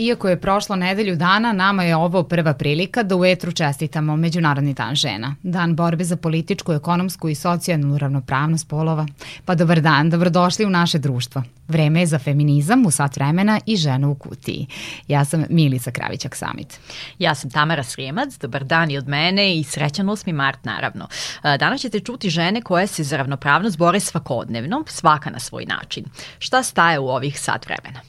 Iako je prošlo nedelju dana, nama je ovo prva prilika da u etru čestitamo Međunarodni dan žena, dan borbe za političku, ekonomsku i socijalnu ravnopravnost polova. Pa dobar dan, dobrodošli u naše društvo. Vreme je za feminizam u sat vremena i ženu u kutiji. Ja sam Milica Kravićak Samit. Ja sam Tamara Srijemac, dobar dan i od mene i srećan 8. mart naravno. Danas ćete čuti žene koje se za ravnopravnost bore svakodnevno, svaka na svoj način. Šta staje u ovih sat vremena?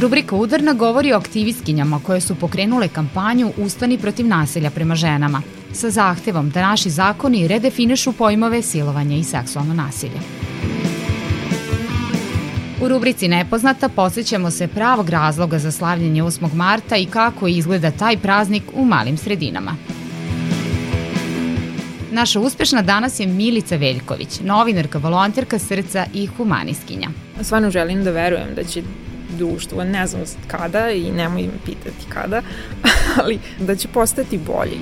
Rubrika Udarna govori o aktivistkinjama koje su pokrenule kampanju Ustani protiv nasilja prema ženama, sa zahtevom da naši zakoni redefinišu pojmove silovanja i seksualno nasilje. U rubrici Nepoznata posjećamo se pravog razloga za slavljenje 8. marta i kako izgleda taj praznik u malim sredinama. Naša uspešna danas je Milica Veljković, novinarka, volonterka srca i humanistkinja. Stvarno želim da verujem da će društvo, ne znam kada i nemoj me pitati kada, ali da će postati bolji.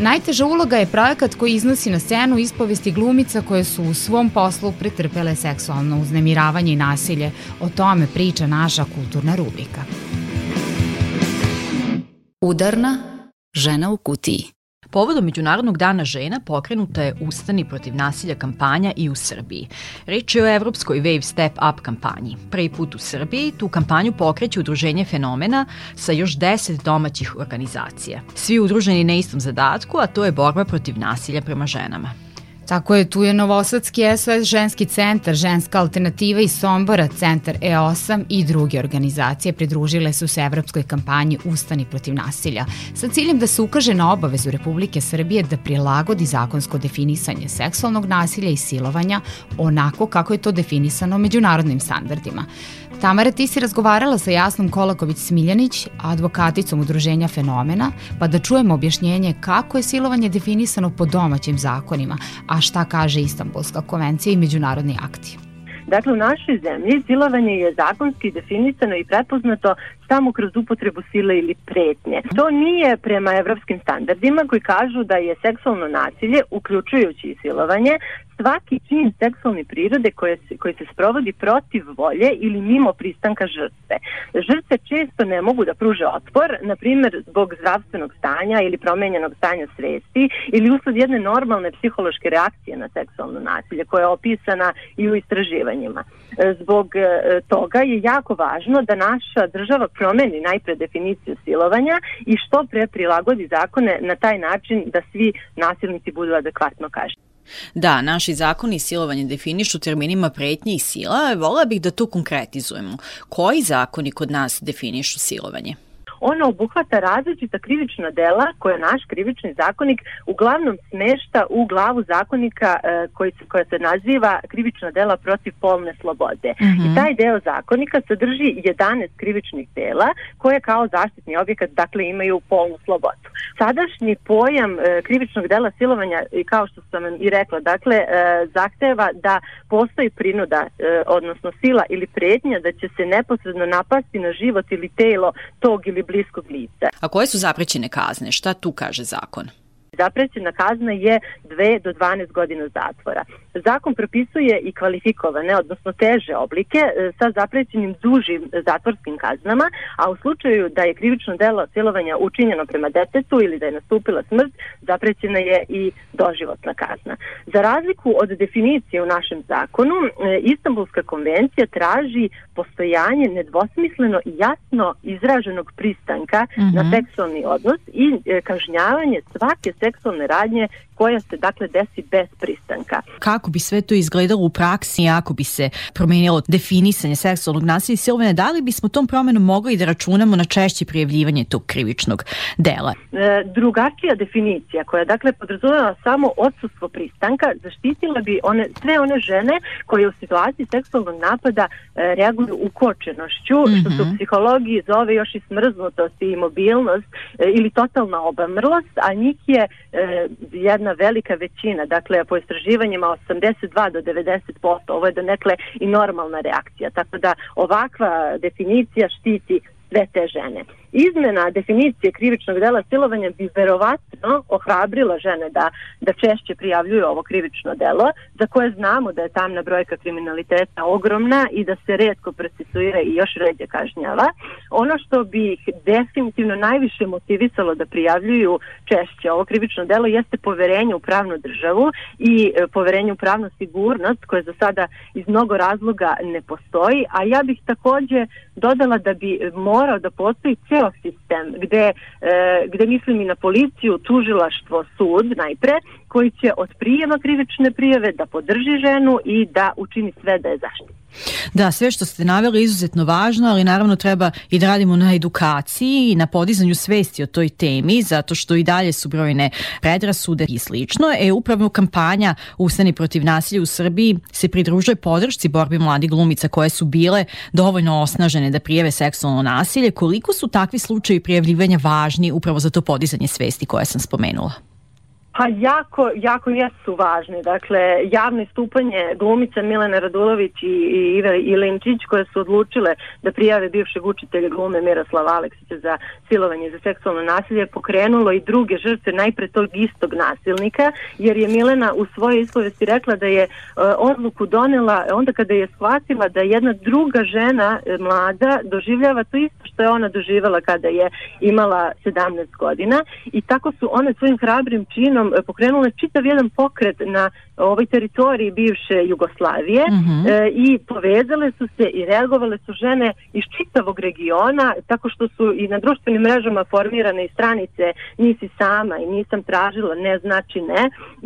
Najteža uloga je projekat koji iznosi na scenu ispovesti glumica koje su u svom poslu pretrpele seksualno uznemiravanje i nasilje. O tome priča naša kulturna rubrika. Udarna žena u kutiji. Povodom Međunarodnog dana žena pokrenuta je Ustani protiv nasilja kampanja i u Srbiji. Reč je o evropskoj Wave Step Up kampanji. Prvi put u Srbiji tu kampanju pokreće Udruženje fenomena sa još 10 domaćih organizacija. Svi udruženi na istom zadatku, a to je borba protiv nasilja prema ženama. Tako je, tu je Novosadski SOS ženski centar, ženska alternativa i Sombora, centar E8 i druge organizacije pridružile su se evropskoj kampanji Ustani protiv nasilja sa ciljem da se ukaže na obavezu Republike Srbije da prilagodi zakonsko definisanje seksualnog nasilja i silovanja onako kako je to definisano međunarodnim standardima. Tamara, ti si razgovarala sa Jasnom Kolaković-Smiljanić, advokaticom udruženja Fenomena, pa da čujemo objašnjenje kako je silovanje definisano po domaćim zakonima, a šta kaže Istanbulska konvencija i međunarodni akti. Dakle, u našoj zemlji silovanje je zakonski definisano i prepoznato samo kroz upotrebu sile ili pretnje. To nije prema evropskim standardima koji kažu da je seksualno nasilje, uključujući i silovanje, svaki čin seksualne prirode koje se, koji se sprovodi protiv volje ili mimo pristanka žrtve. Žrtve često ne mogu da pruže otpor, na primjer zbog zdravstvenog stanja ili promenjenog stanja svesti ili usled jedne normalne psihološke reakcije na seksualno nasilje koja je opisana i u istraživanjima. Zbog e, toga je jako važno da naša država promeni najpre definiciju silovanja i što pre prilagodi zakone na taj način da svi nasilnici budu adekvatno kažnjeni. Da, naši zakoni silovanje definišu terminima pretnje i sila, vola bih da to konkretizujemo. Koji zakoni kod nas definišu silovanje? Ono obuhvata različita krivična dela koje naš krivični zakonik uglavnom smešta u glavu zakonika e, koji se, koja se naziva krivična dela protiv polne slobode. Mm -hmm. I taj deo zakonika sadrži 11 krivičnih dela koje kao zaštitni objekat dakle imaju polnu slobodu. Sadašnji pojam e, krivičnog dela silovanja i kao što sam i rekla, dakle e, zahteva da postoji prinuda, e, odnosno sila ili prednja da će se neposredno napasti na život ili telo tog ili bliskog lica. A koje su zaprećene kazne? Šta tu kaže zakon? Zaprećena kazna je 2 do 12 godina zatvora. Zakon propisuje i kvalifikovane, odnosno teže oblike e, sa zaprećenim dužim zatvorskim kaznama, a u slučaju da je krivično delo silovanja učinjeno prema detetu ili da je nastupila smrt, zaprećena je i doživotna kazna. Za razliku od definicije u našem zakonu, e, Istanbulska konvencija traži postojanje nedvosmisleno i jasno izraženog pristanka mm -hmm. na mhm. seksualni odnos i e, kažnjavanje svake seksualne radnje koja se dakle desi bez pristanka. Kako bi sve to izgledalo u praksi ako bi se promenilo definisanje seksualnog nasilja i silovanja, da li bismo tom promenom mogli da računamo na češće prijavljivanje tog krivičnog dela? E, drugačija definicija koja dakle podrazumeva samo odsustvo pristanka zaštitila bi one, sve one žene koje u situaciji seksualnog napada e, reaguju ukočenošću, mm -hmm. što se u mhm. psihologiji zove još i smrznutost i mobilnost e, ili totalna obamrlost, a njih je e, jedna velika većina, dakle po istraživanjima 82 do 90%, ovo je donekle i normalna reakcija, tako da ovakva definicija štiti sve te žene. Izmena definicije krivičnog dela silovanja bi verovatno ohrabrila žene da, da češće prijavljuju ovo krivično delo, za koje znamo da je tamna brojka kriminaliteta ogromna i da se redko procesuira i još ređe kažnjava. Ono što bi ih definitivno najviše motivisalo da prijavljuju češće ovo krivično delo jeste poverenje u pravnu državu i e, poverenje u pravnu sigurnost koje za sada iz mnogo razloga ne postoji, a ja bih takođe dodala da bi morao da postoji ceo sistem gde, e, gde mislim i na policiju, tužilaštvo, sud najpre, koji će od prijema krivične prijave da podrži ženu i da učini sve da je zaštiti. Da, sve što ste naveli je izuzetno važno, ali naravno treba i da radimo na edukaciji i na podizanju svesti o toj temi, zato što i dalje su brojne predrasude i slično. E, upravo kampanja Ustani protiv nasilja u Srbiji se pridružuje podršci borbi mladih glumica koje su bile dovoljno osnažene da prijeve seksualno nasilje. Koliko su takvi slučaji prijavljivanja važni upravo za to podizanje svesti koje sam spomenula? Pa jako, jako jesu važni. Dakle, javno istupanje glumica Milena Radulović i, i Ive Ilinčić koje su odlučile da prijave bivšeg učitelja glume Miroslava Aleksića za silovanje za seksualno nasilje pokrenulo i druge žrtve najpre tog istog nasilnika jer je Milena u svojoj ispovesti rekla da je uh, odluku donela onda kada je shvatila da jedna druga žena uh, mlada doživljava to isto što je ona doživjela kada je imala 17 godina i tako su one svojim hrabrim činom E, pokrenule čitav jedan pokret na ovoj teritoriji bivše Jugoslavije mm -hmm. e, i povezale su se i reagovale su žene iz čitavog regiona tako što su i na društvenim mrežama formirane i stranice nisi sama i nisam tražila, ne znači ne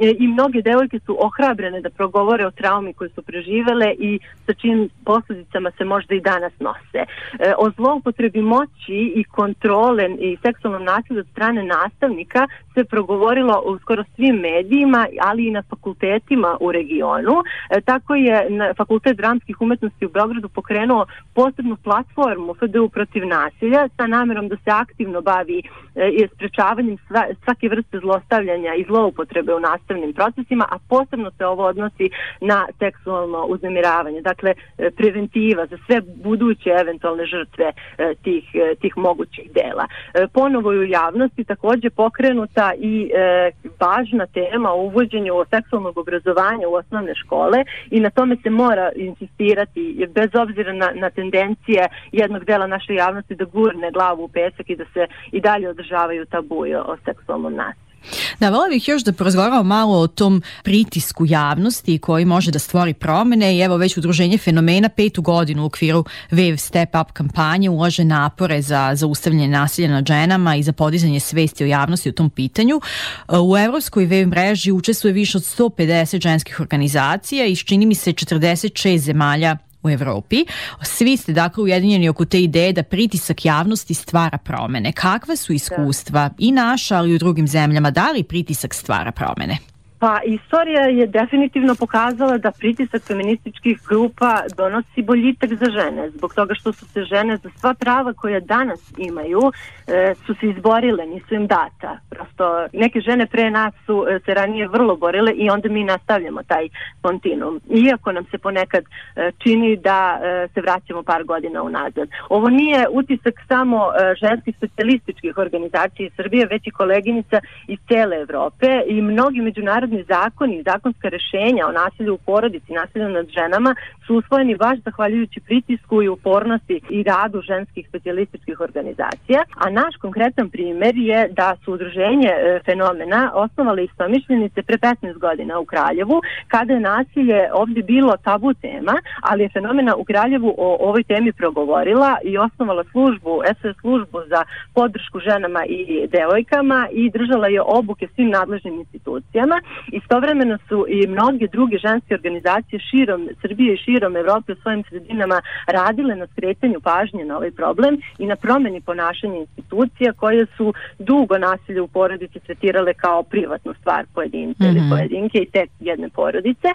e, i mnoge devojke su ohrabrene da progovore o traumi koje su preživele i sa čim posledicama se možda i danas nose. E, o zloupotrebi moći i kontrole i seksualnom nasilju od strane nastavnika se progovorilo u skoro svim medijima, ali i na fakultetima u regionu. E, tako je na Fakultet dramskih umetnosti u Beogradu pokrenuo posebnu platformu FDU protiv nasilja sa namerom da se aktivno bavi e, sprečavanjem sva, svake vrste zlostavljanja i zloupotrebe u nastavnim procesima, a posebno se ovo odnosi na seksualno uznemiravanje. Dakle, e, preventiva za sve buduće eventualne žrtve e, tih, e, tih mogućih dela. E, ponovo je u javnosti takođe pokrenuta i e, važna tema o uvođenju seksualnog obrazovanja u osnovne škole i na tome se mora insistirati bez obzira na, na tendencije jednog dela naše javnosti da gurne glavu u pesak i da se i dalje održavaju tabuje o seksualnom nasilju. Da, vola bih još da porazgovaramo malo o tom pritisku javnosti koji može da stvori promene i evo već udruženje fenomena petu godinu u okviru Wave Step Up kampanje ulaže napore za zaustavljanje nasilja nad ženama i za podizanje svesti o javnosti u tom pitanju. U evropskoj Wave mreži učestvuje više od 150 ženskih organizacija i čini mi se 46 zemalja u Evropi. Svi ste dakle ujedinjeni oko te ideje da pritisak javnosti stvara promene. Kakva su iskustva da. i naša, ali i u drugim zemljama? Da li pritisak stvara promene? Pa istorija je definitivno pokazala da pritisak feminističkih grupa donosi boljitak za žene, zbog toga što su se žene za sva prava koje danas imaju e, su se izborile, nisu im data. Prosto neke žene pre nas su e, se ranije vrlo borile i onda mi nastavljamo taj kontinuum. Iako nam se ponekad e, čini da e, se vraćamo par godina unazad. Ovo nije utisak samo e, ženskih specialističkih organizacija iz Srbije, već i koleginica iz cele Evrope i mnogi međunarodni međunarodni zakoni i zakonska rešenja o nasilju u porodici, nasilju nad ženama su usvojeni baš zahvaljujući pritisku i upornosti i radu ženskih specijalističkih organizacija, a naš konkretan primer je da su udruženje e, fenomena osnovale istomišljenice pre 15 godina u Kraljevu, kada je nasilje ovdje bilo tabu tema, ali je fenomena u Kraljevu o ovoj temi progovorila i osnovala službu, SOS službu za podršku ženama i devojkama i držala je obuke svim nadležnim institucijama Istovremeno su i mnoge druge ženske organizacije širom Srbije i širom Evrope u svojim sredinama radile na skretanju pažnje na ovaj problem i na promeni ponašanja institucija koje su dugo nasilje u porodici tretirale kao privatnu stvar pojedinca mm -hmm. ili mhm. pojedinke i tek jedne porodice.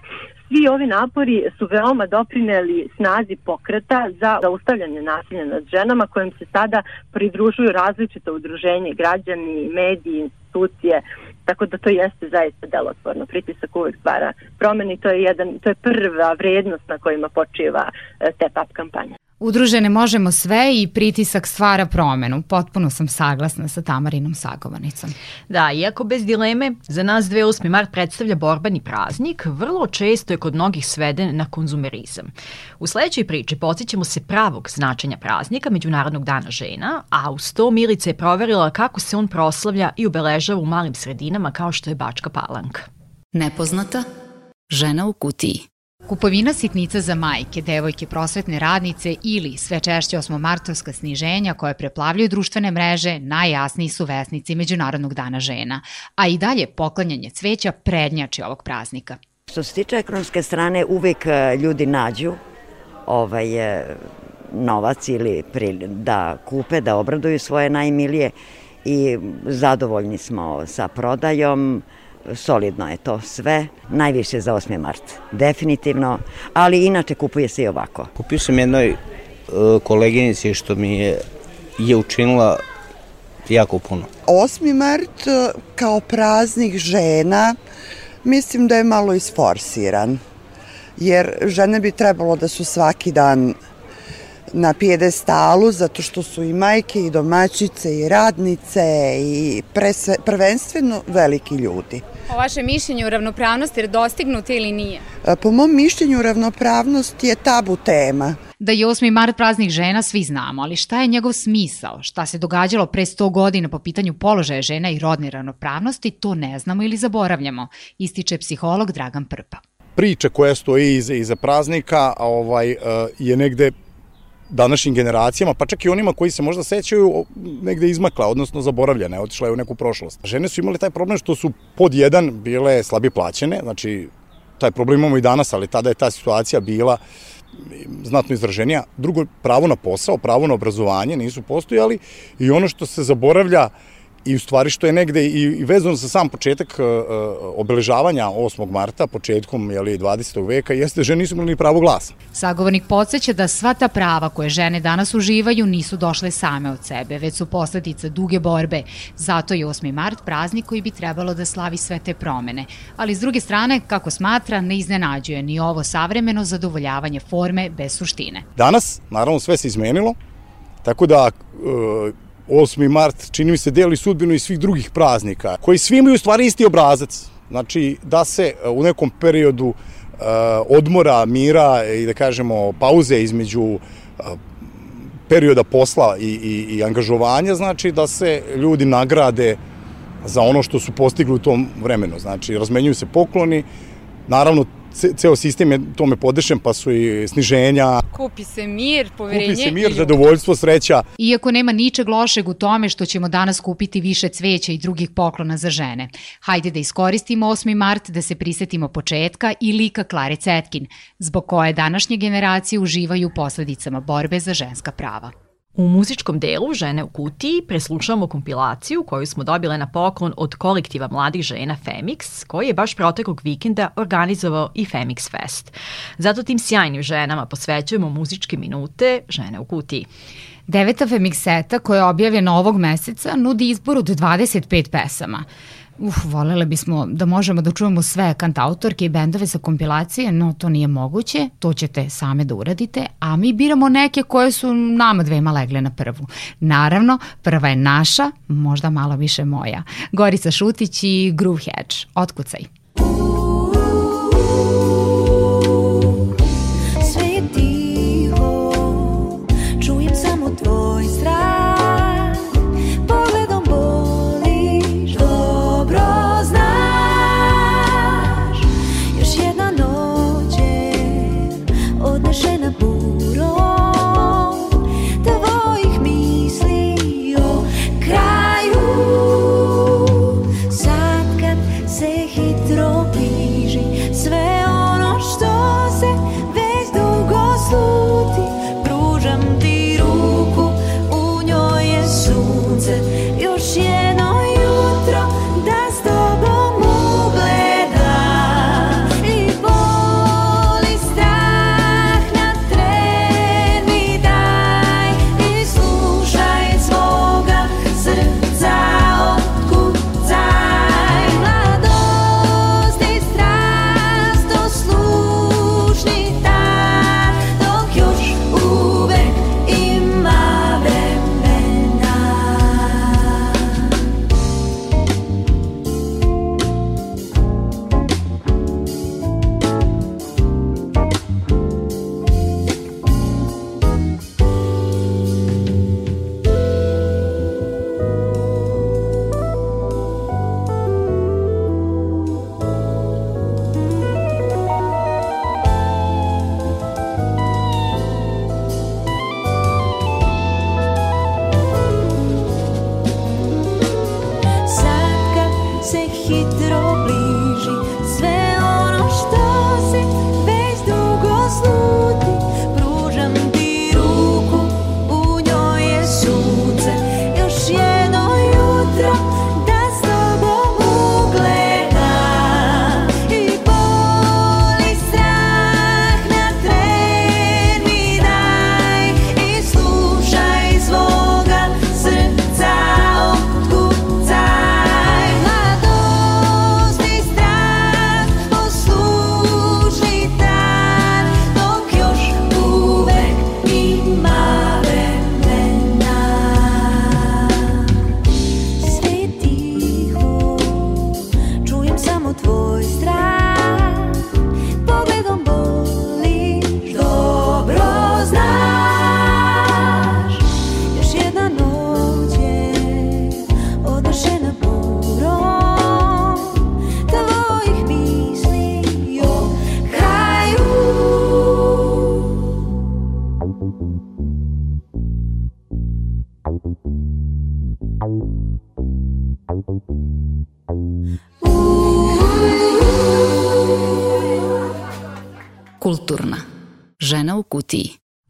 Svi ovi napori su veoma doprineli snazi pokreta za zaustavljanje nasilja nad ženama kojim se sada pridružuju različite udruženje, građani, mediji, institucije Tako da to jeste zaista delotvorno. Pritisak uvek stvara promeni, to je, jedan, to je prva vrednost na kojima počiva e, Step Up kampanja. Udružene možemo sve i pritisak stvara promenu. Potpuno sam saglasna sa Tamarinom Sagovanicom. Da, iako bez dileme, za nas 28. mart predstavlja borbani praznik, vrlo često je kod mnogih sveden na konzumerizam. U sledećoj priči podsjećamo se pravog značenja praznika Međunarodnog dana žena, a uz to Milica je proverila kako se on proslavlja i obeležava u malim sredinama kao što je Bačka Palanka. Nepoznata žena u kutiji. Kupovina sitnica za majke, devojke, prosvetne radnice ili sve češće osmomartovska sniženja koje preplavljaju društvene mreže najjasniji su vesnici Međunarodnog dana žena, a i dalje poklanjanje cveća prednjači ovog praznika. Što se tiče ekonomske strane, uvek e, ljudi nađu ovaj, e, novac ili da kupe, da obraduju svoje najmilije i zadovoljni smo sa prodajom solidno je to sve, najviše za 8. mart, definitivno, ali inače kupuje se i ovako. Kupio sam jednoj uh, koleginici što mi je, je učinila jako puno. 8. mart e, kao praznik žena mislim da je malo isforsiran, jer žene bi trebalo da su svaki dan na pijedestalu zato što su i majke i domaćice i radnice i presve, prvenstveno veliki ljudi. O vaše mišljenje u ravnopravnosti je dostignuta ili nije? E, po mom mišljenju ravnopravnost je tabu tema. Da je 8. mart praznik žena svi znamo, ali šta je njegov smisao? Šta se događalo pre 100 godina po pitanju položaja žena i rodne ravnopravnosti, to ne znamo ili zaboravljamo, ističe psiholog Dragan Prpa. Priča koja stoji iza, iza praznika ovaj, e, je negde današnjim generacijama, pa čak i onima koji se možda sećaju negde izmakla, odnosno zaboravljena, otišla je u neku prošlost. Žene su imali taj problem što su pod jedan bile slabi plaćene, znači taj problem imamo i danas, ali tada je ta situacija bila znatno izraženija. Drugo, pravo na posao, pravo na obrazovanje nisu postojali i ono što se zaboravlja i u stvari što je negde i, vezano za sam početak uh, obeležavanja 8. marta, početkom jeli, 20. veka, jeste žene nisu imali ni pravo glasa. Sagovornik podsjeća da sva ta prava koje žene danas uživaju nisu došle same od sebe, već su posledica duge borbe. Zato je 8. mart praznik koji bi trebalo da slavi sve te promene. Ali s druge strane, kako smatra, ne iznenađuje ni ovo savremeno zadovoljavanje forme bez suštine. Danas, naravno, sve se izmenilo, tako da uh, 8. mart, čini mi se, deli sudbinu i svih drugih praznika, koji svi imaju u stvari isti obrazac. Znači, da se e, u nekom periodu uh, odmora, mira i da kažemo pauze između uh, perioda posla i, i, i angažovanja, znači da se ljudi nagrade za ono što su postigli u tom vremenu. Znači, razmenjuju se pokloni, naravno ceo sistem je tome podešen, pa su i sniženja. Kupi se mir, poverenje. Kupi se mir, zadovoljstvo, sreća. Iako nema ničeg lošeg u tome što ćemo danas kupiti više cveća i drugih poklona za žene. Hajde da iskoristimo 8. mart da se prisetimo početka i lika Klare Cetkin, zbog koje današnje generacije uživaju posledicama borbe za ženska prava. U muzičkom delu Žene u kutiji preslušavamo kompilaciju koju smo dobile na poklon od kolektiva mladih žena Femix, koji je baš proteklog vikenda organizovao i Femix Fest. Zato tim sjajnim ženama posvećujemo muzičke minute Žene u kutiji. Deveta Femixeta koja je objavljena ovog meseca nudi izbor od 25 pesama. Uf, volele bismo da možemo da čujemo sve kantautorke i bendove sa kompilacije, no to nije moguće, to ćete same da uradite, a mi biramo neke koje su nama dvema legle na prvu. Naravno, prva je naša, možda malo više moja. Gorica Šutić i Groove Hedge. Otkucaj.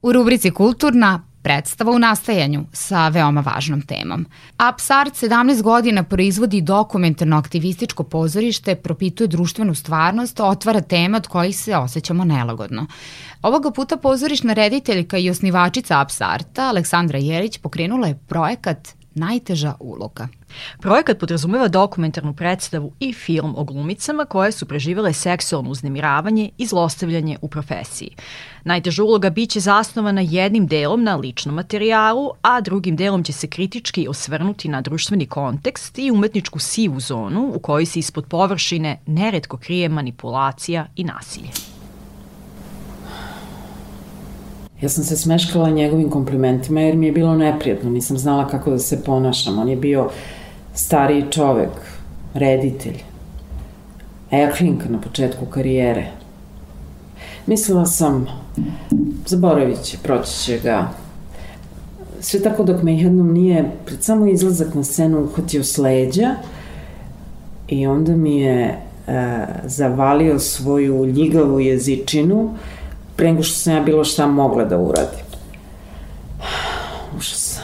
U rubrici Kulturna predstava u nastajanju sa veoma važnom temom. Apsart 17 godina proizvodi dokumentarno aktivističko pozorište, propituje društvenu stvarnost, otvara tema od kojih se osjećamo nelagodno. Ovoga puta pozorišna rediteljka i osnivačica Apsarta, Aleksandra Jelić, pokrenula je projekat Najteža uloga. Projekat podrazumeva dokumentarnu predstavu i film o glumicama koje su preživele seksualno uznemiravanje i zlostavljanje u profesiji. Najteža uloga biće zasnovana jednim delom na ličnom materijalu, a drugim delom će se kritički osvrnuti na društveni kontekst i umetničku sivu zonu u kojoj se ispod površine neretko krije manipulacija i nasilje. Ja sam se smeškala njegovim komplimentima jer mi je bilo neprijatno, nisam znala kako da se ponašam. On je bio stariji čovek, reditelj, eklinka na početku karijere. Mislila sam, zaboravit će, proći će ga. Sve tako dok me jednom nije pred samo izlazak na scenu uhvatio s leđa i onda mi je e, zavalio svoju ljigavu jezičinu pre nego što sam ja bilo šta mogla da uradim. Užas.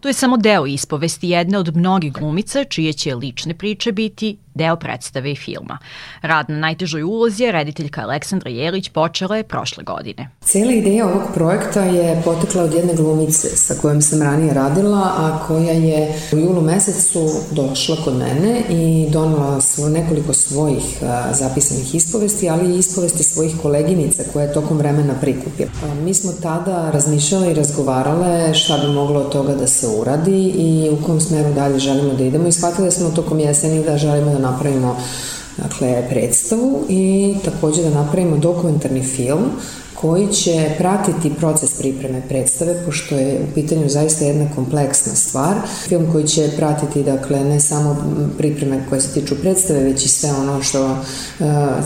To je samo deo ispovesti jedne od mnogih glumica čije će lične priče biti deo predstave i filma. Rad na najtežoj ulozi je rediteljka Aleksandra Jelić počela je prošle godine. Cela ideja ovog projekta je potekla od jedne glumice sa kojom sam ranije radila, a koja je u julu mesecu došla kod mene i donala svo, nekoliko svojih zapisanih ispovesti, ali i ispovesti svojih koleginica koje je tokom vremena prikupila. Mi smo tada razmišljale i razgovarale šta bi moglo od toga da se uradi i u kom smeru dalje želimo da idemo i shvatili smo tokom jeseni da želimo da napravimo dakle, predstavu i takođe da napravimo dokumentarni film koji će pratiti proces pripreme predstave, pošto je u pitanju zaista jedna kompleksna stvar. Film koji će pratiti, dakle, ne samo pripreme koje se tiču predstave, već i sve ono što uh,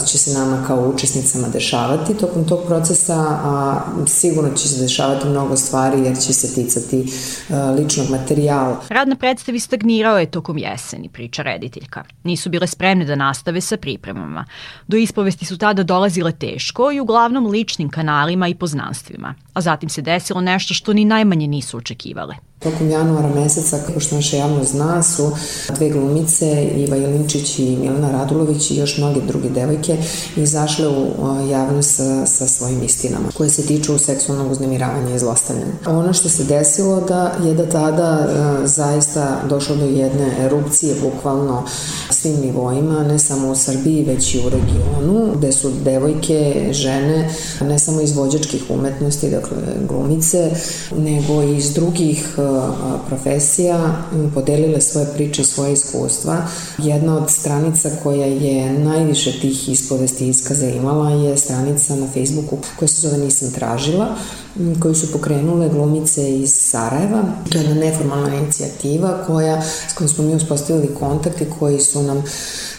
će se nama kao učesnicama dešavati tokom tog procesa, a sigurno će se dešavati mnogo stvari jer će se ticati uh, ličnog materijala. Rad na predstavi stagnirao je tokom jeseni, priča rediteljka. Nisu bile spremne da nastave sa pripremama. Do ispovesti su tada dolazile teško i uglavnom ličnim kanalima i poznanstvima. A zatim se desilo nešto što ni najmanje nisu očekivale. Tokom januara meseca, kao što naša javnost zna, su dve glumice, Iva Jelinčić i Milena Radulović i još mnoge druge devojke izašle u javnost sa, sa svojim istinama, koje se tiču seksualnog uznemiravanja i zlostavljanja. Ono što se desilo da je da tada zaista došlo do jedne erupcije, bukvalno svim nivoima, ne samo u Srbiji, već i u regionu, gde su devojke, žene, ne samo izvođačkih umetnosti, dakle glumice, nego i iz drugih profesija podelile svoje priče, svoje iskustva. Jedna od stranica koja je najviše tih ispovesti iskaza imala je stranica na Facebooku koja se zove Nisam tražila, koju su pokrenule glumice iz Sarajeva. To je jedna neformalna inicijativa koja, s kojom smo mi uspostavili kontakt i koji su nam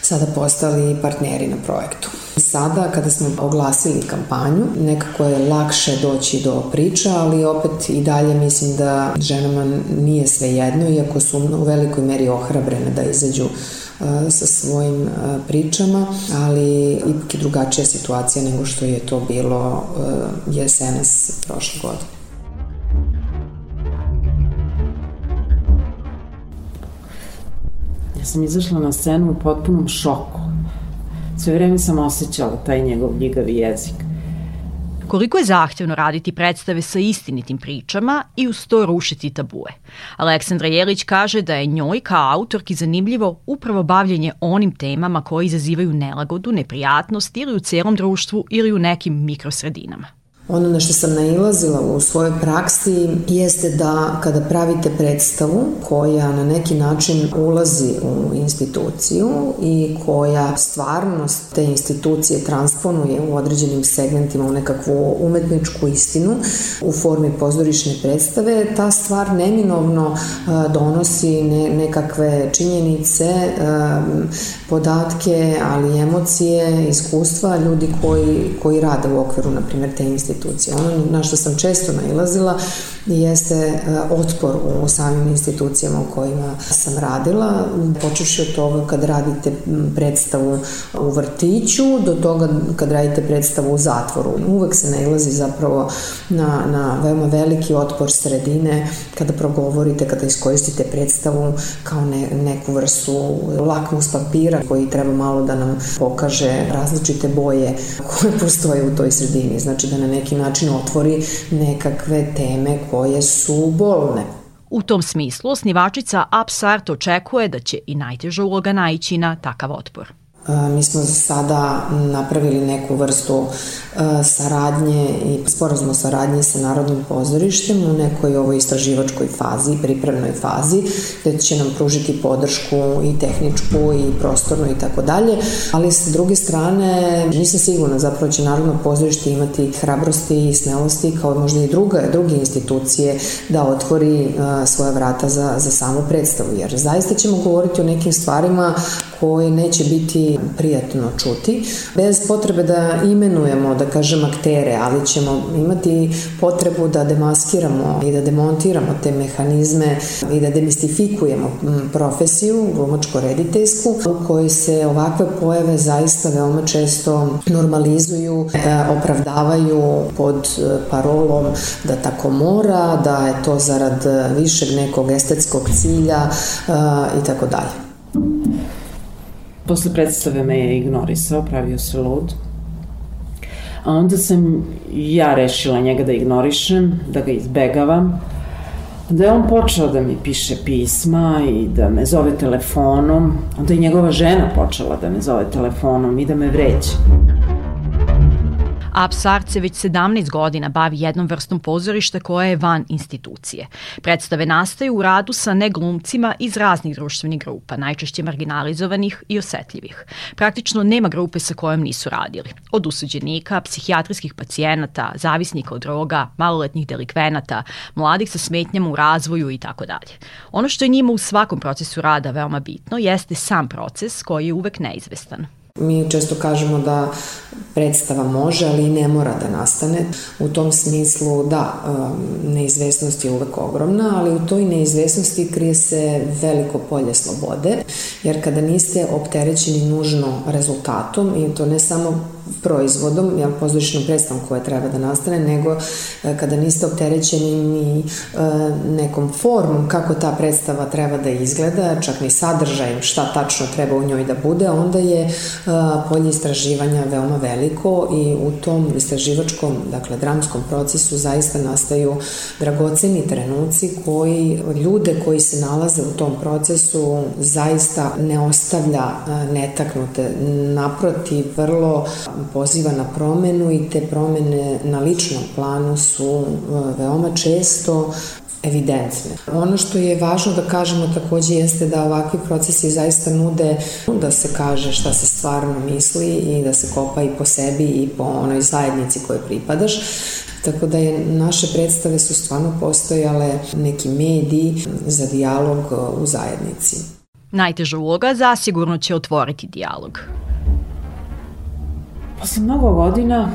sada postali partneri na projektu. Sada, kada smo oglasili kampanju, nekako je lakše doći do priča, ali opet i dalje mislim da ženama nije sve jedno, iako su u velikoj meri ohrabrene da izađu sa svojim pričama, ali ipak je drugačija situacija nego što je to bilo jesenas prošle godine. Ja sam izašla na scenu u potpunom šoku. Sve vreme sam osjećala taj njegov ljigavi jezik. Koliko je zahtevno raditi predstave sa istinitim pričama i uz to rušiti tabue. Aleksandra Jelić kaže da je njoj kao autorki zanimljivo upravo bavljenje onim temama koji izazivaju nelagodu, neprijatnost ili u celom društvu ili u nekim mikrosredinama. Ono na što sam nailazila u svojoj praksi jeste da kada pravite predstavu koja na neki način ulazi u instituciju i koja stvarnost te institucije transponuje u određenim segmentima u nekakvu umetničku istinu u formi pozorišne predstave, ta stvar neminovno donosi ne, nekakve činjenice, podatke, ali emocije, iskustva ljudi koji, koji rade u okviru, na primjer, te institucije institucije. Ono na što sam često nailazila jeste e, otpor u samim institucijama u kojima sam radila, počeši od toga kad radite predstavu u vrtiću do toga kad radite predstavu u zatvoru. Uvek se nailazi zapravo na, na veoma veliki otpor sredine kada progovorite, kada iskoristite predstavu kao ne, neku vrstu lakmus papira koji treba malo da nam pokaže različite boje koje postoje u toj sredini. Znači da na način otvori nekakve teme koje su bolne. U tom smislu, osnivačica Upsart očekuje da će i najteža uloga naići na takav otpor. Mi smo za sada napravili neku vrstu saradnje i sporazum saradnje sa Narodnim pozorištem u nekoj ovoj istraživačkoj fazi, pripremnoj fazi, gde će nam pružiti podršku i tehničku i prostornu i tako dalje, ali sa druge strane nisam sigurna zapravo će Narodno pozorište imati hrabrosti i smelosti kao možda i druga, druge institucije da otvori svoja vrata za, za samu predstavu, jer zaista ćemo govoriti o nekim stvarima koje neće biti prijatno čuti, bez potrebe da imenujemo, da kažem, aktere, ali ćemo imati potrebu da demaskiramo i da demontiramo te mehanizme i da demistifikujemo profesiju glumačko-rediteljsku u kojoj se ovakve pojave zaista veoma često normalizuju, e, opravdavaju pod e, parolom da tako mora, da je to zarad višeg nekog estetskog cilja e, i tako dalje. Posle predstave me je ignorisao, pravio se lud. A onda sam ja rešila njega da ignorišem, da ga izbegavam, da je on počeo da mi piše pisma i da me zove telefonom, onda je njegova žena počela da me zove telefonom i da me vreće. Apsart se već 17 godina bavi jednom vrstom pozorišta koja je van institucije. Predstave nastaju u radu sa neglumcima iz raznih društvenih grupa, najčešće marginalizovanih i osetljivih. Praktično nema grupe sa kojom nisu radili. Od usuđenika, psihijatrijskih pacijenata, zavisnika od droga, maloletnih delikvenata, mladih sa smetnjama u razvoju i tako dalje. Ono što je njima u svakom procesu rada veoma bitno jeste sam proces koji je uvek neizvestan. Mi često kažemo da predstava može, ali i ne mora da nastane. U tom smislu, da, um, neizvesnost je uvek ogromna, ali u toj neizvesnosti krije se veliko polje slobode, jer kada niste opterećeni nužno rezultatom, i to ne samo proizvodom, jel, pozorišnom predstavom koja treba da nastane, nego e, kada niste opterećeni ni e, nekom formom kako ta predstava treba da izgleda, čak ni sadržajem šta tačno treba u njoj da bude, onda je e, polje istraživanja veoma veliko i u tom istraživačkom, dakle, dramskom procesu zaista nastaju dragoceni trenuci koji ljude koji se nalaze u tom procesu zaista ne ostavlja netaknute. Naprotiv, vrlo poziva na promenu i te promene na ličnom planu su e, veoma često evidentne. Ono što je važno da kažemo takođe jeste da ovakvi procesi zaista nude da se kaže šta se stvarno misli i da se kopa i po sebi i po onoj zajednici koje pripadaš. Tako da je naše predstave su stvarno postojale neki mediji za dijalog u zajednici. Najteža uloga zasigurno će otvoriti dijalog. Posle mnogo godina,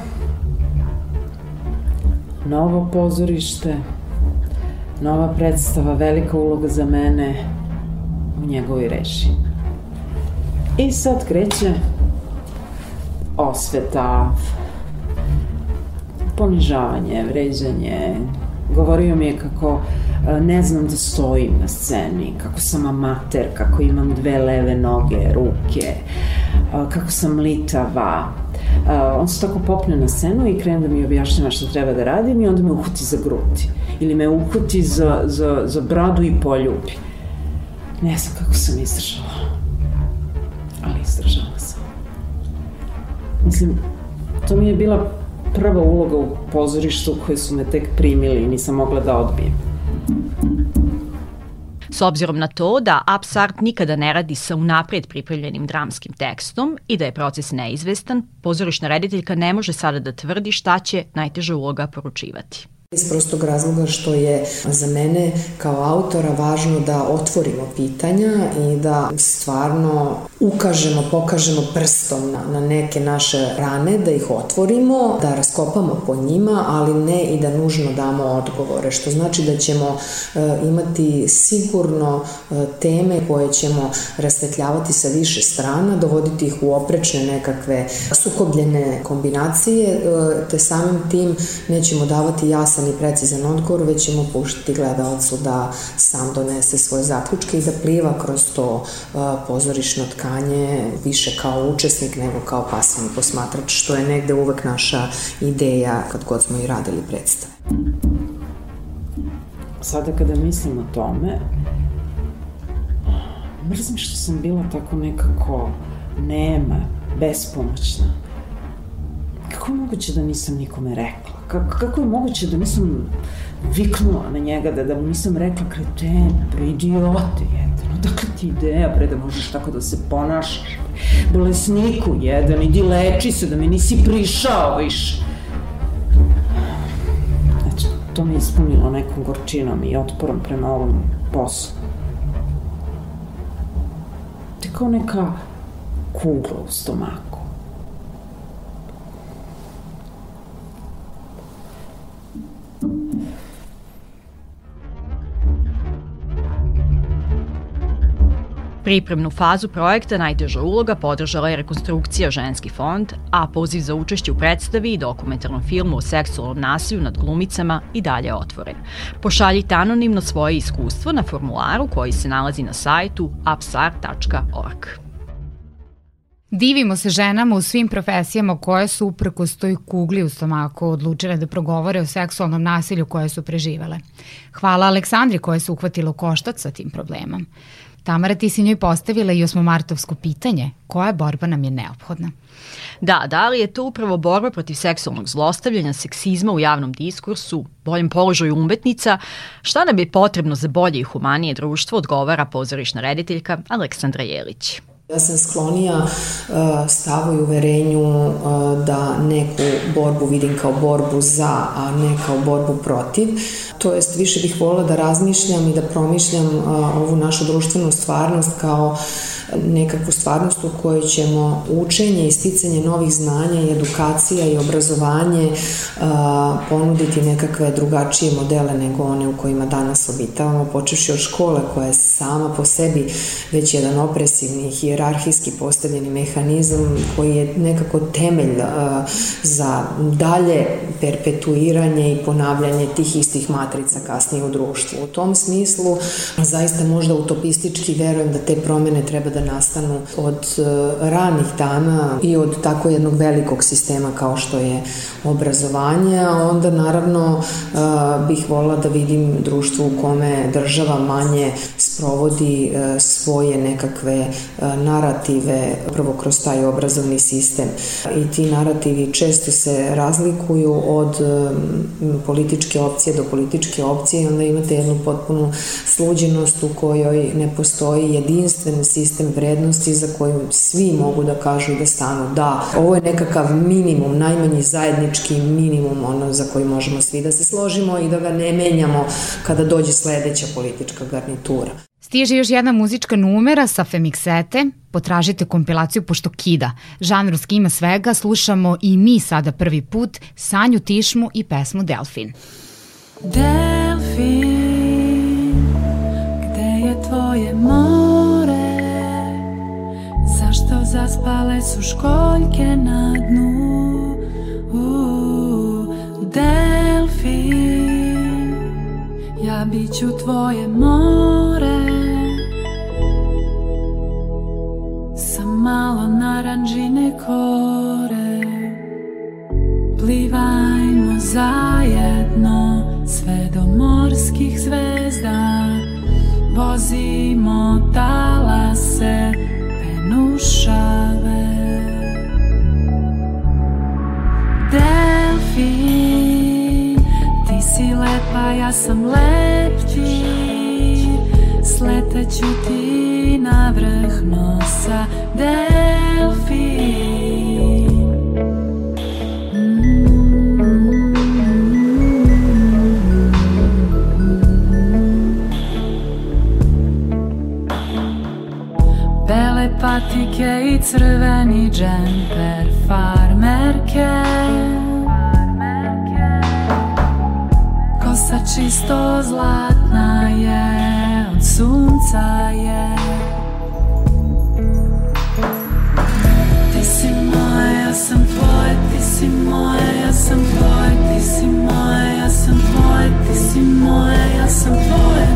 novo pozorište, nova predstava, velika uloga za mene u njegovoj reši. I sad kreće osveta, ponižavanje, vređanje. Govorio mi je kako e, ne znam da stojim na sceni, kako sam amater, kako imam dve leve noge, ruke, e, kako sam litava, Uh, on se tako popne na scenu i krene da mi objašnjava šta treba da radim i onda me uhuti za gruti. Ili me uhuti za, za, za bradu i poljubi. Ne znam kako sam izdržala. Ali izdržala sam. Mislim, to mi je bila prva uloga u pozorištu koje su me tek primili i nisam mogla da odbijem. S obzirom na to da Upsart nikada ne radi sa unapred pripremljenim dramskim tekstom i da je proces neizvestan, pozorišna rediteljka ne može sada da tvrdi šta će najteža uloga poručivati. Iz prostog razloga što je za mene kao autora važno da otvorimo pitanja i da stvarno ukažemo, pokažemo prstom na, na neke naše rane, da ih otvorimo, da raskopamo po njima, ali ne i da nužno damo odgovore, što znači da ćemo e, imati sigurno e, teme koje ćemo rasvetljavati sa više strana, dovoditi ih u oprečne nekakve sukobljene kombinacije, e, te samim tim nećemo davati jasan jasan i precizan odgovor, već ćemo puštiti gledalcu da sam donese svoje zaključke i da pliva kroz to uh, pozorišno tkanje više kao učesnik nego kao pasivni posmatrač, što je negde uvek naša ideja kad god smo i radili predstave. Sada kada mislim o tome, mrzim što sam bila tako nekako nema, bespomoćna. Kako je moguće da nisam nikome rekla? kako, kako je moguće da nisam viknula na njega, da, da mu nisam rekla kreten, pre idiote, jedan, odakle ti ideja, pre da možeš tako da se ponašaš, bolesniku jedan, idi leči se, da mi nisi prišao više. Znači, to me ispunilo nekom gorčinom i otporom prema ovom poslu. To je kao neka kugla u stomaku. Pripremnu fazu projekta najteža uloga podržala je rekonstrukcija Ženski fond, a poziv za učešće u predstavi i dokumentarnom filmu o seksualnom nasilju nad glumicama i dalje je otvoren. Pošaljite anonimno svoje iskustvo na formularu koji se nalazi na sajtu upsar.org. Divimo se ženama u svim profesijama koje su uprkos toj kugli u stomaku odlučile da progovore o seksualnom nasilju koje su preživele. Hvala Aleksandri koja se uhvatila u koštac sa tim problemom. Tamara, ti si njoj postavila i osmomartovsko pitanje. Koja borba nam je neophodna? Da, da li je to upravo borba protiv seksualnog zlostavljanja, seksizma u javnom diskursu, boljem položaju umetnica? Šta nam je potrebno za bolje i humanije društvo, odgovara pozorišna rediteljka Aleksandra Jelić. Ja sam sklonija uh, stavu i uverenju uh, da neku borbu vidim kao borbu za, a ne kao borbu protiv. To jest, više bih volila da razmišljam i da promišljam uh, ovu našu društvenu stvarnost kao nekakvu stvarnost u kojoj ćemo učenje i sticanje novih znanja i edukacija i obrazovanje ponuditi nekakve drugačije modele nego one u kojima danas obitavamo, počeši od škole koja je sama po sebi već jedan opresivni, hijerarhijski postavljeni mehanizam koji je nekako temelj za dalje perpetuiranje i ponavljanje tih istih matrica kasnije u društvu. U tom smislu zaista možda utopistički verujem da te promene treba da nastanu od e, ranih dana i od tako jednog velikog sistema kao što je obrazovanje, a onda naravno e, bih volila da vidim društvo u kome država manje sprovodi e, svoje nekakve narative prvo kroz taj obrazovni sistem. I ti narativi često se razlikuju od političke opcije do političke opcije i onda imate jednu potpunu sluđenost u kojoj ne postoji jedinstven sistem vrednosti za koju svi mogu da kažu da stanu da. Ovo je nekakav minimum, najmanji zajednički minimum ono za koji možemo svi da se složimo i da ga ne menjamo kada dođe sledeća politička garnitura. Stiže još jedna muzička numera sa Femiksete, potražite kompilaciju pošto kida. Žanrovski ima svega, slušamo i mi sada prvi put Sanju Tišmu i pesmu Delfin. Delfin, gde je tvoje more? Zašto zaspale su školjke na dnu? Uh, delfin, ja bit ću tvoje more Sa malo naranđine kore. Plivajmo zajedno Sve do morskih zvezda. Vozimo talase Penušave. Delfin Ti si lepa, ja sam lep ti Sleteću ti na vrh nosa Delfin. Patike i crveni džemper farmerke. Kosa čisto zlatna je, od sunca je sam tvoje, ti si moja, ja sam tvoje, ti si moja, ja sam tvoje, ti si moja, ja sam tvoje,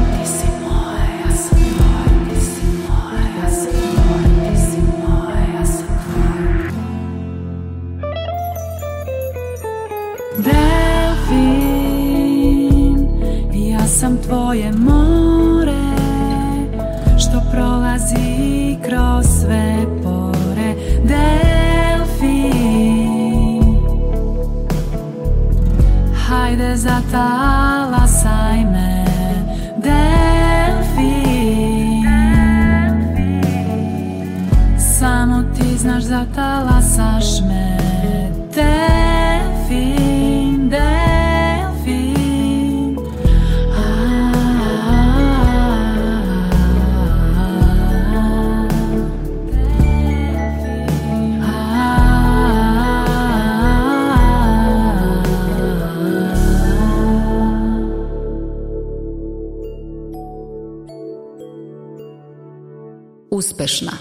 Uspešna.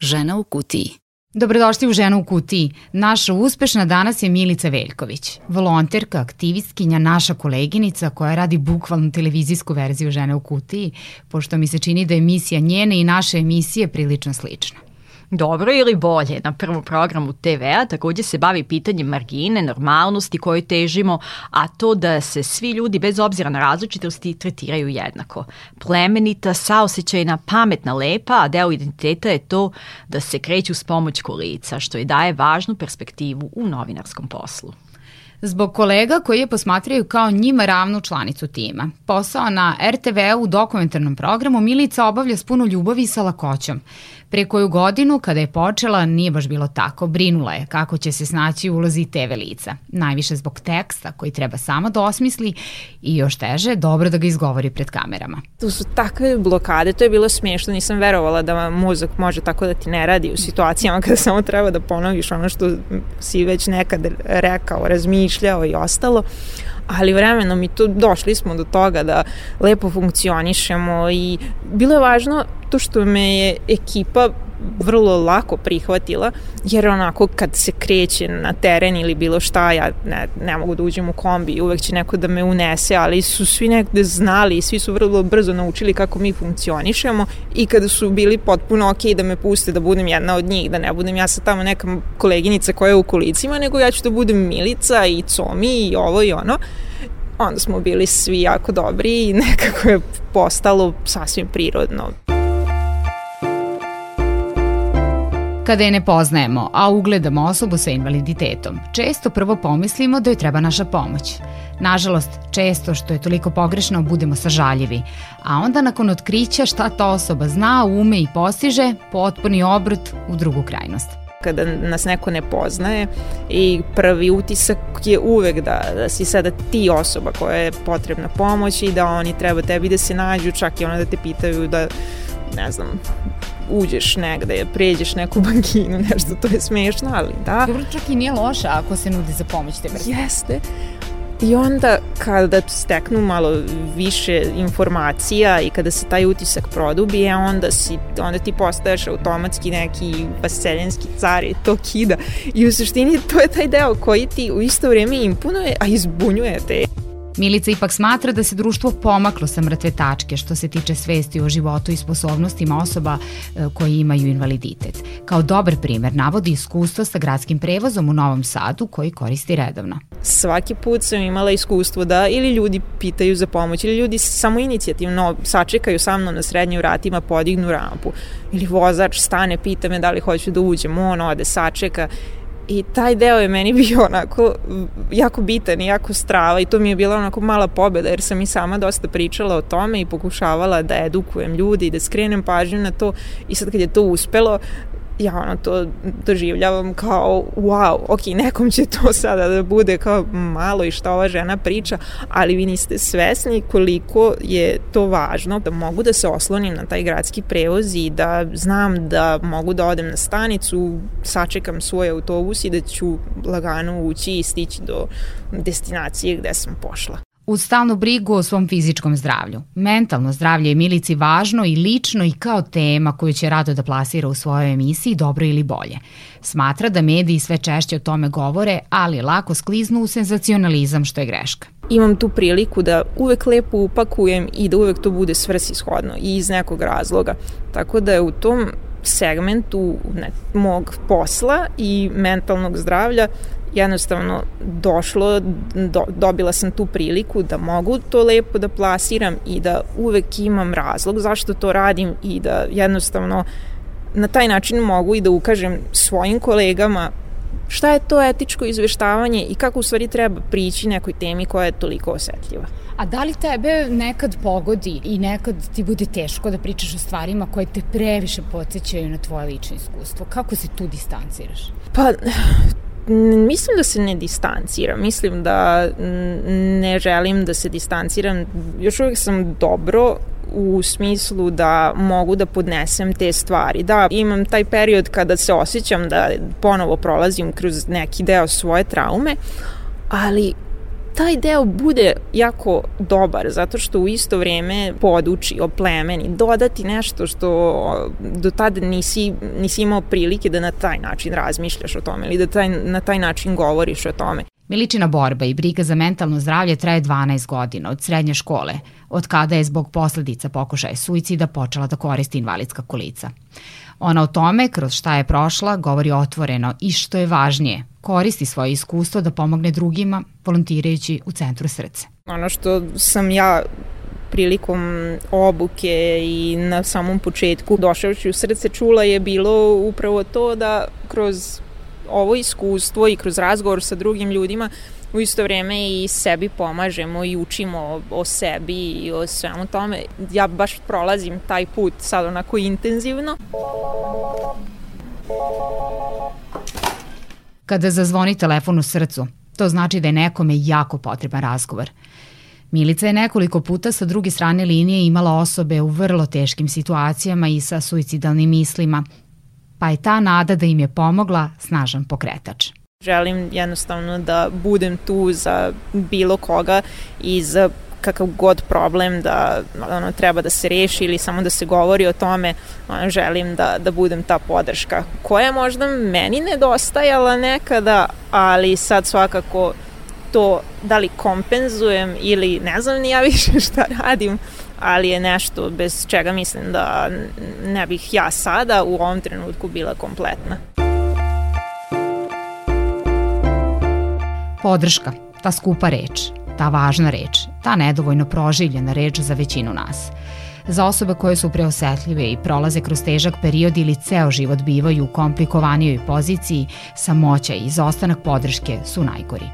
Žena u kutiji. Dobrodošli u Ženu u kutiji. Naša uspešna danas je Milica Veljković, volonterka, aktivistkinja, naša koleginica koja radi bukvalno televizijsku verziju Žene u kutiji, pošto mi se čini da emisija njene i naše emisije prilično slična. Dobro ili bolje, na prvom programu TV-a takođe se bavi pitanjem margine, normalnosti kojoj težimo, a to da se svi ljudi bez obzira na različitosti tretiraju jednako. Plemenita, saosećajna, pametna, lepa, a deo identiteta je to da se kreću s pomoć kolica, što je daje važnu perspektivu u novinarskom poslu zbog kolega koji je posmatraju kao njima ravnu članicu tima. Posao na RTV u dokumentarnom programu Milica obavlja s puno ljubavi i sa lakoćom. Pre koju godinu, kada je počela, nije baš bilo tako. Brinula je kako će se snaći u ulozi TV lica. Najviše zbog teksta koji treba sama da osmisli i još teže, dobro da ga izgovori pred kamerama. Tu su takve blokade, to je bilo smiješno, nisam verovala da mozak može tako da ti ne radi u situacijama kada samo treba da ponoviš ono što si već nekad rekao, razmišljao i ostalo ali vremenom i to došli smo do toga da lepo funkcionišemo i bilo je važno to što me je ekipa vrlo lako prihvatila, jer onako kad se kreće na teren ili bilo šta, ja ne, ne mogu da uđem u kombi, uvek će neko da me unese, ali su svi nekde znali i svi su vrlo brzo naučili kako mi funkcionišemo i kada su bili potpuno ok da me puste da budem jedna od njih, da ne budem ja sa tamo neka koleginica koja je u kolicima, nego ja ću da budem Milica i Comi i ovo i ono, onda smo bili svi jako dobri i nekako je postalo sasvim prirodno. Kada je ne poznajemo, a ugledamo osobu sa invaliditetom, često prvo pomislimo da joj treba naša pomoć. Nažalost, često što je toliko pogrešno budemo sažaljivi, a onda nakon otkrića šta ta osoba zna, ume i postiže, potpuni obrot u drugu krajnost. Kada nas neko ne poznaje i prvi utisak je uvek da, da si sada ti osoba koja je potrebna pomoć i da oni treba tebi da se nađu, čak i ono da te pitaju da ne znam, uđeš negde, pređeš neku bankinu, nešto, to je smešno, ali da. Dobro, čak i nije loša ako se nudi za pomoć te vrste. Jeste. I onda kada steknu malo više informacija i kada se taj utisak produbije, onda, si, onda ti postaješ automatski neki vaseljenski car i to kida. I u suštini to je taj deo koji ti u isto vrijeme impunuje, a izbunjuje te. Milica ipak smatra da se društvo pomaklo sa mrtve tačke što se tiče svesti o životu i sposobnostima osoba e, koji imaju invaliditet. Kao dobar primer navodi iskustvo sa gradskim prevozom u Novom Sadu koji koristi redovno. Svaki put sam imala iskustvo da ili ljudi pitaju za pomoć ili ljudi samo inicijativno sačekaju sa mnom na srednjim vratima, podignu rampu ili vozač stane, pita me da li hoću da uđem, on ode, sačeka I taj deo je meni bio onako jako bitan i jako strava i to mi je bila onako mala pobeda jer sam i sama dosta pričala o tome i pokušavala da edukujem ljudi i da skrenem pažnju na to. I sad kad je to uspelo ja ono to doživljavam kao wow, ok, nekom će to sada da bude kao malo i šta ova žena priča, ali vi niste svesni koliko je to važno da mogu da se oslonim na taj gradski prevoz i da znam da mogu da odem na stanicu, sačekam svoj autobus i da ću lagano ući i stići do destinacije gde sam pošla uz stalnu brigu o svom fizičkom zdravlju. Mentalno zdravlje je Milici važno i lično i kao tema koju će rado da plasira u svojoj emisiji Dobro ili bolje. Smatra da mediji sve češće o tome govore, ali lako skliznu u senzacionalizam što je greška. Imam tu priliku da uvek lepo upakujem i da uvek to bude svrsishodno i iz nekog razloga. Tako da je u tom segmentu ne, mog posla i mentalnog zdravlja jednostavno došlo, do, dobila sam tu priliku da mogu to lepo da plasiram i da uvek imam razlog zašto to radim i da jednostavno na taj način mogu i da ukažem svojim kolegama šta je to etičko izveštavanje i kako u stvari treba prići nekoj temi koja je toliko osetljiva. A da li tebe nekad pogodi i nekad ti bude teško da pričaš o stvarima koje te previše podsjećaju na tvoje lično iskustvo? Kako se tu distanciraš? Pa, mislim da se ne distanciram, mislim da ne želim da se distanciram, još uvijek sam dobro u smislu da mogu da podnesem te stvari. Da, imam taj period kada se osjećam da ponovo prolazim kroz neki deo svoje traume, ali taj deo bude jako dobar zato što u isto vreme poduči, oplemeni, dodati nešto što do tada nisi, nisi imao prilike da na taj način razmišljaš o tome ili da taj, na taj način govoriš o tome. Miličina borba i briga za mentalno zdravlje traje 12 godina od srednje škole, od kada je zbog posledica pokušaja suicida počela da koristi invalidska kolica. Ona o tome, kroz šta je prošla, govori otvoreno i što je važnije, koristi svoje iskustvo da pomogne drugima, volontirajući u Centru srce. Ono što sam ja prilikom obuke i na samom početku došavši u srce čula je bilo upravo to da kroz ovo iskustvo i kroz razgovor sa drugim ljudima u isto vreme i sebi pomažemo i učimo o, o sebi i o svemu tome. Ja baš prolazim taj put sad onako intenzivno. Kada zazvoni telefon u srcu, to znači da je nekome jako potreban razgovor. Milica je nekoliko puta sa druge strane linije imala osobe u vrlo teškim situacijama i sa suicidalnim mislima, pa je ta nada da im je pomogla snažan pokretač. Želim jednostavno da budem tu za bilo koga i za kakav god problem da ono, treba da se reši ili samo da se govori o tome, ono, želim da, da budem ta podrška koja je možda meni nedostajala nekada, ali sad svakako to da li kompenzujem ili ne znam ni ja više šta radim, ali je nešto bez čega mislim da ne bih ja sada u ovom trenutku bila kompletna. Podrška, ta skupa reč, ta važna reč, ta nedovoljno proživljena reč za većinu nas. Za osobe koje su preosetljive i prolaze kroz težak period ili ceo život bivaju u komplikovanijoj poziciji, samoća i izostanak podrške su najgori.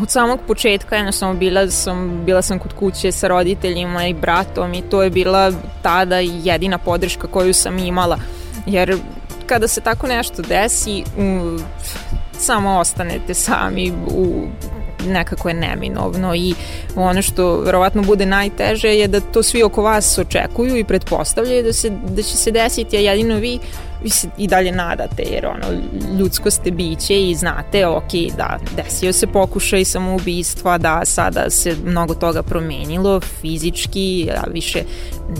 Od samog početka jednostavno bila sam, bila sam kod kuće sa roditeljima i bratom i to je bila tada jedina podrška koju sam imala. Jer kada se tako nešto desi, um, samo ostanete sami u nekako je neminovno i ono što verovatno bude najteže je da to svi oko vas očekuju i pretpostavljaju da, se, da će se desiti, a jedino vi vi se i dalje nadate jer ono ljudsko ste biće i znate ok da desio se pokušaj samoubistva da sada se mnogo toga promenilo fizički ja više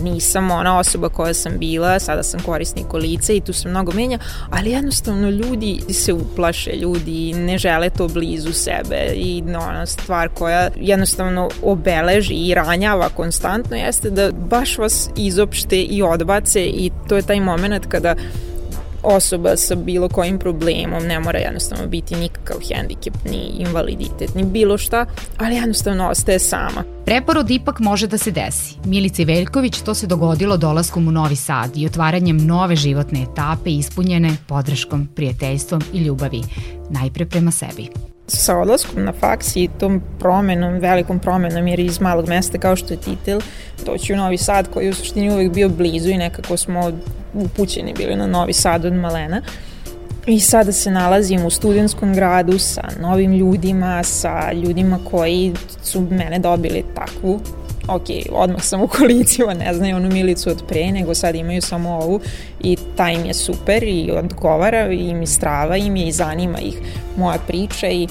nisam ona osoba koja sam bila sada sam korisnik lica i tu se mnogo menja ali jednostavno ljudi se uplaše ljudi ne žele to blizu sebe i ona stvar koja jednostavno obeleži i ranjava konstantno jeste da baš vas izopšte i odbace i to je taj moment kada osoba sa bilo kojim problemom, ne mora jednostavno biti nikakav hendikep, ni invaliditet, ni bilo šta, ali jednostavno ostaje sama. Preporod ipak može da se desi. Milici Veljković to se dogodilo dolaskom u Novi Sad i otvaranjem nove životne etape ispunjene podrškom, prijateljstvom i ljubavi, najpre prema sebi sa odlaskom na faks i tom promenom, velikom promenom, jer iz malog mesta kao što je Titel, doći u Novi Sad koji je u suštini uvek bio blizu i nekako smo upućeni bili na Novi Sad od malena. I sada se nalazim u studentskom gradu sa novim ljudima, sa ljudima koji su mene dobili takvu ok, odmah sam u kolicima, ne znaju onu milicu od pre, nego sad imaju samo ovu i ta im je super i odgovara i mi strava im je i zanima ih moja priča i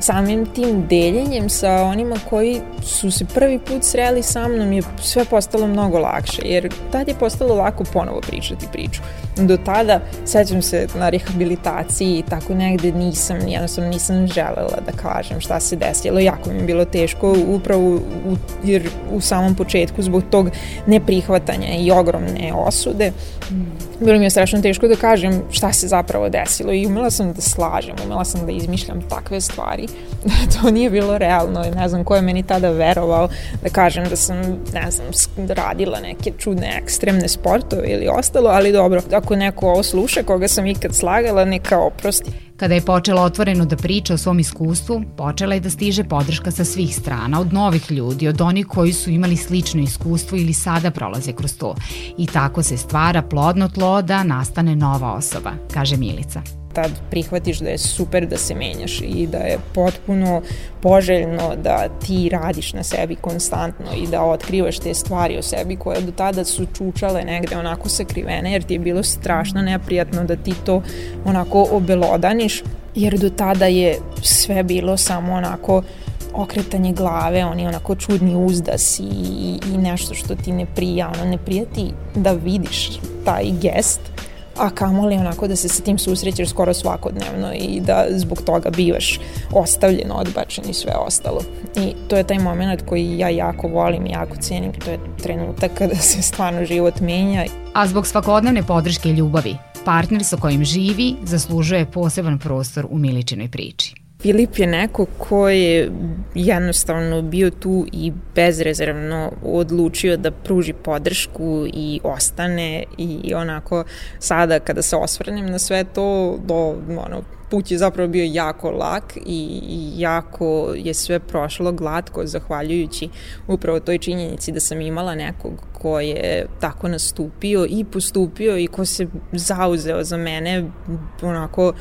samim tim deljenjem sa onima koji su se prvi put sreli sa mnom je sve postalo mnogo lakše, jer tad je postalo lako ponovo pričati priču. Do tada, sećam se na rehabilitaciji i tako negde nisam, jednostavno nisam želela da kažem šta se desilo, jako mi je bilo teško upravo u, jer u samom početku zbog tog neprihvatanja i ogromne osude, bilo mi je strašno teško da kažem šta se zapravo desilo i umela sam da slažem, umela sam da izmišljam takve stvari, to nije bilo realno i ne znam ko je meni tada verovao da kažem da sam, ne znam, radila neke čudne ekstremne sportove ili ostalo, ali dobro, ako neko ovo sluša koga sam ikad slagala, neka oprosti. Kada je počela otvoreno da priča o svom iskustvu, počela je da stiže podrška sa svih strana, od novih ljudi, od onih koji su imali slično iskustvo ili sada prolaze kroz to. I tako se stvara plodno tlo da nastane nova osoba, kaže Milica tad prihvatiš da je super da se menjaš i da je potpuno poželjno da ti radiš na sebi konstantno i da otkrivaš te stvari o sebi koje do tada su čučale negde onako sakrivene jer ti je bilo strašno neprijatno da ti to onako obelodaniš jer do tada je sve bilo samo onako okretanje glave, oni onako čudni uzdas i, i nešto što ti ne prija, ono ne prija ti da vidiš taj gest a kamoli onako da se sa tim susrećeš skoro svakodnevno i da zbog toga bivaš ostavljen, odbačen i sve ostalo. I to je taj moment koji ja jako volim i jako cenim, to je trenutak kada se stvarno život menja. A zbog svakodnevne podrške i ljubavi, partner sa kojim živi zaslužuje poseban prostor u Miličinoj priči. Filip je neko ko je jednostavno bio tu i bezrezervno odlučio da pruži podršku i ostane i onako sada kada se osvrnem na sve to, do, ono, put je zapravo bio jako lak i, jako je sve prošlo glatko zahvaljujući upravo toj činjenici da sam imala nekog ko je tako nastupio i postupio i ko se zauzeo za mene onako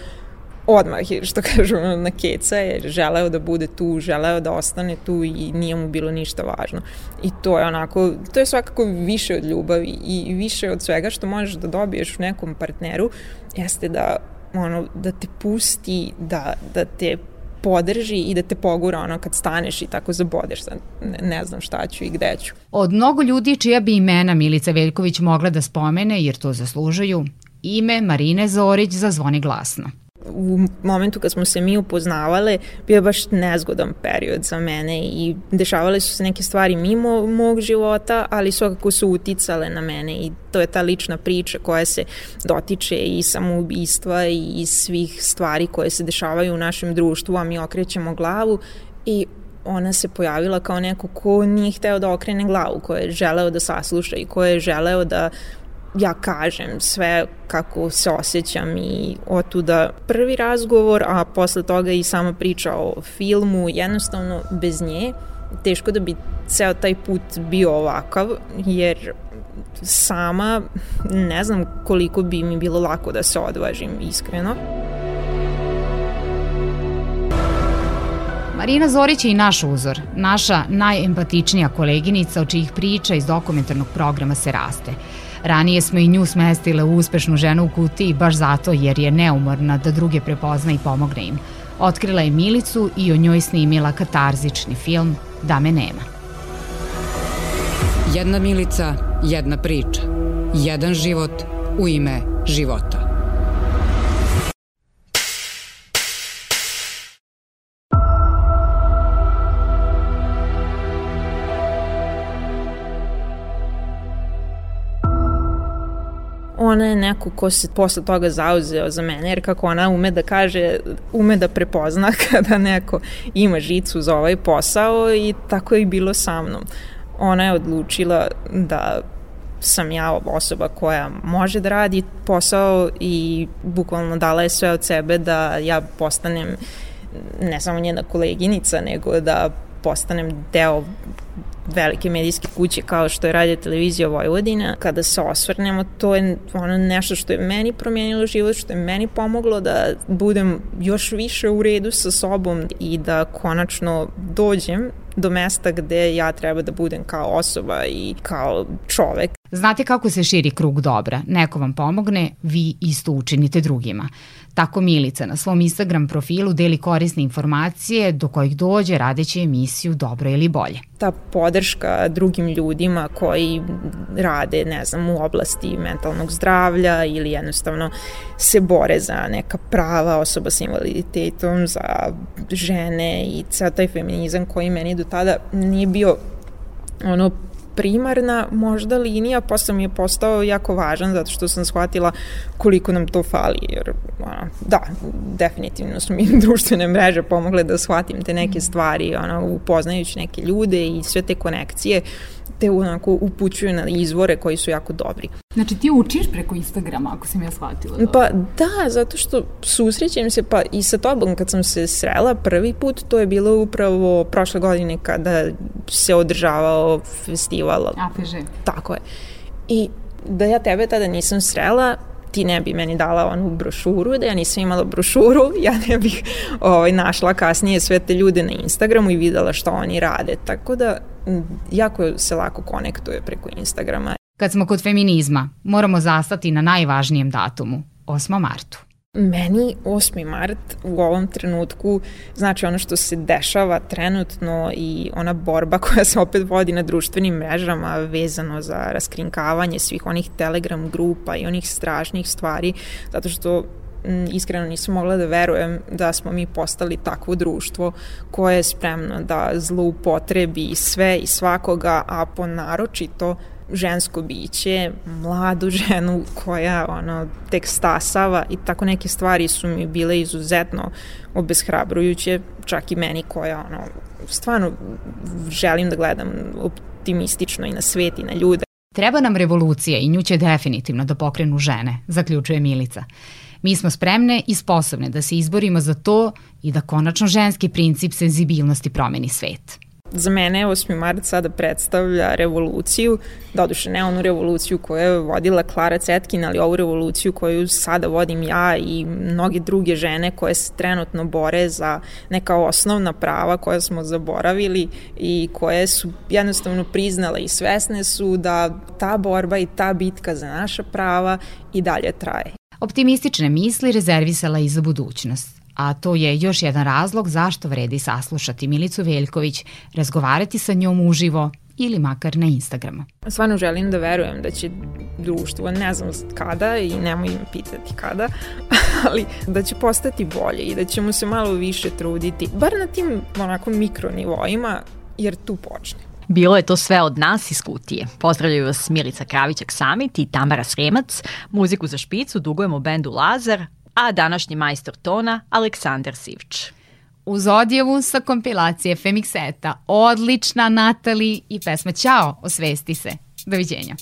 odmah što kažu, na keca je želeo da bude tu, želeo da ostane tu i nije mu bilo ništa važno. I to je onako, to je svakako više od ljubavi i više od svega što možeš da dobiješ u nekom partneru, jeste da ono, da te pusti, da, da te podrži i da te pogura ono kad staneš i tako zabodeš sad ne, ne znam šta ću i gde ću. Od mnogo ljudi čija bi imena Milica Veljković mogla da spomene jer to zaslužuju, ime Marine Zorić zazvoni glasno u momentu kad smo se mi upoznavale bio je baš nezgodan period za mene i dešavale su se neke stvari mimo mog života, ali svakako su uticale na mene i to je ta lična priča koja se dotiče i samoubistva i svih stvari koje se dešavaju u našem društvu, a mi okrećemo glavu i ona se pojavila kao neko ko nije hteo da okrene glavu, ko je želeo da sasluša i ko je želeo da ja kažem sve kako se osjećam i otuda prvi razgovor, a posle toga i sama priča o filmu, jednostavno bez nje teško da bi ceo taj put bio ovakav, jer sama ne znam koliko bi mi bilo lako da se odvažim, iskreno. Marina Zorić je i naš uzor, naša najempatičnija koleginica od čijih priča iz dokumentarnog programa se raste. Ranije smo i nju smestile u uspešnu ženu u kutiji baš zato jer je neumorna da druge prepozna i pomogne im. Otkrila je Milicu i o njoj snimila katarzični film Da me nema. Jedna Milica, jedna priča. Jedan život u ime života. Ona je neko ko se posle toga zauzeo za mene, jer kako ona ume da kaže, ume da prepozna kada neko ima žicu za ovaj posao i tako je i bilo sa mnom. Ona je odlučila da sam ja osoba koja može da radi posao i bukvalno dala je sve od sebe da ja postanem ne samo njena koleginica, nego da postanem deo velike medijske kuće kao što je Radio Televizija Vojvodina. Kada se osvrnemo, to je ono nešto što je meni promijenilo život, što je meni pomoglo da budem još više u redu sa sobom i da konačno dođem do mesta gde ja treba da budem kao osoba i kao čovek. Znate kako se širi krug dobra. Neko vam pomogne, vi isto učinite drugima. Tako Milica na svom Instagram profilu deli korisne informacije do kojih dođe radeći emisiju Dobro ili bolje. Ta podrška drugim ljudima koji rade, ne znam, u oblasti mentalnog zdravlja ili jednostavno se bore za neka prava osoba sa invaliditetom, za žene i ceo taj feminizam koji meni do tada nije bio ono primarna možda linija, posle mi je postao jako važan zato što sam shvatila koliko nam to fali, jer ono, da, definitivno su mi društvene mreže pomogle da shvatim te neke stvari, ono, upoznajući neke ljude i sve te konekcije, te onako upućuju na izvore koji su jako dobri. Znači ti učiš preko Instagrama, ako sam ja shvatila. Dobro. Pa da, zato što susrećem se, pa i sa tobom kad sam se srela prvi put, to je bilo upravo prošle godine kada se održavao festival. APŽ. Tako je. I da ja tebe tada nisam srela, ti ne bi meni dala onu brošuru, da ja nisam imala brošuru, ja ne bih ovaj, našla kasnije sve te ljude na Instagramu i videla šta oni rade. Tako da jako se lako konektuje preko Instagrama. Kad smo kod feminizma, moramo zastati na najvažnijem datumu, 8. martu. Meni 8. mart u ovom trenutku znači ono što se dešava trenutno i ona borba koja se opet vodi na društvenim mrežama vezano za raskrinkavanje svih onih telegram grupa i onih strašnih stvari, zato što iskreno nisam mogla da verujem da smo mi postali takvo društvo koje je spremno da zloupotrebi sve i svakoga, a po naročito žensko biće, mladu ženu koja ono, tek stasava i tako neke stvari su mi bile izuzetno obeshrabrujuće, čak i meni koja ono, stvarno želim da gledam optimistično i na svet i na ljude. Treba nam revolucija i nju će definitivno da pokrenu žene, zaključuje Milica. Mi smo spremne i sposobne da se izborimo za to i da konačno ženski princip senzibilnosti promeni svet. Za mene 8. mart sada predstavlja revoluciju, doduše ne onu revoluciju koju je vodila Klara Cetkin, ali ovu revoluciju koju sada vodim ja i mnoge druge žene koje se trenutno bore za neka osnovna prava koja smo zaboravili i koje su jednostavno priznale i svesne su da ta borba i ta bitka za naša prava i dalje traje. Optimistične misli rezervisala i za budućnost a to je još jedan razlog zašto vredi saslušati Milicu Veljković, razgovarati sa njom uživo ili makar na Instagramu. Stvarno želim da verujem da će društvo, ne znam kada i nemoj me pitati kada, ali da će postati bolje i da ćemo se malo više truditi, bar na tim onako mikronivoima, jer tu počne. Bilo je to sve od nas iz Kutije. Pozdravljaju vas Milica Kravićak Samit i Tamara Sremac. Muziku za špicu dugujemo bendu Lazar, a današnji majstor tona Aleksandar Sivč. Uz odjevu sa kompilacije Femixeta, odlična Natali i pesma Ćao, osvesti se. Doviđenja.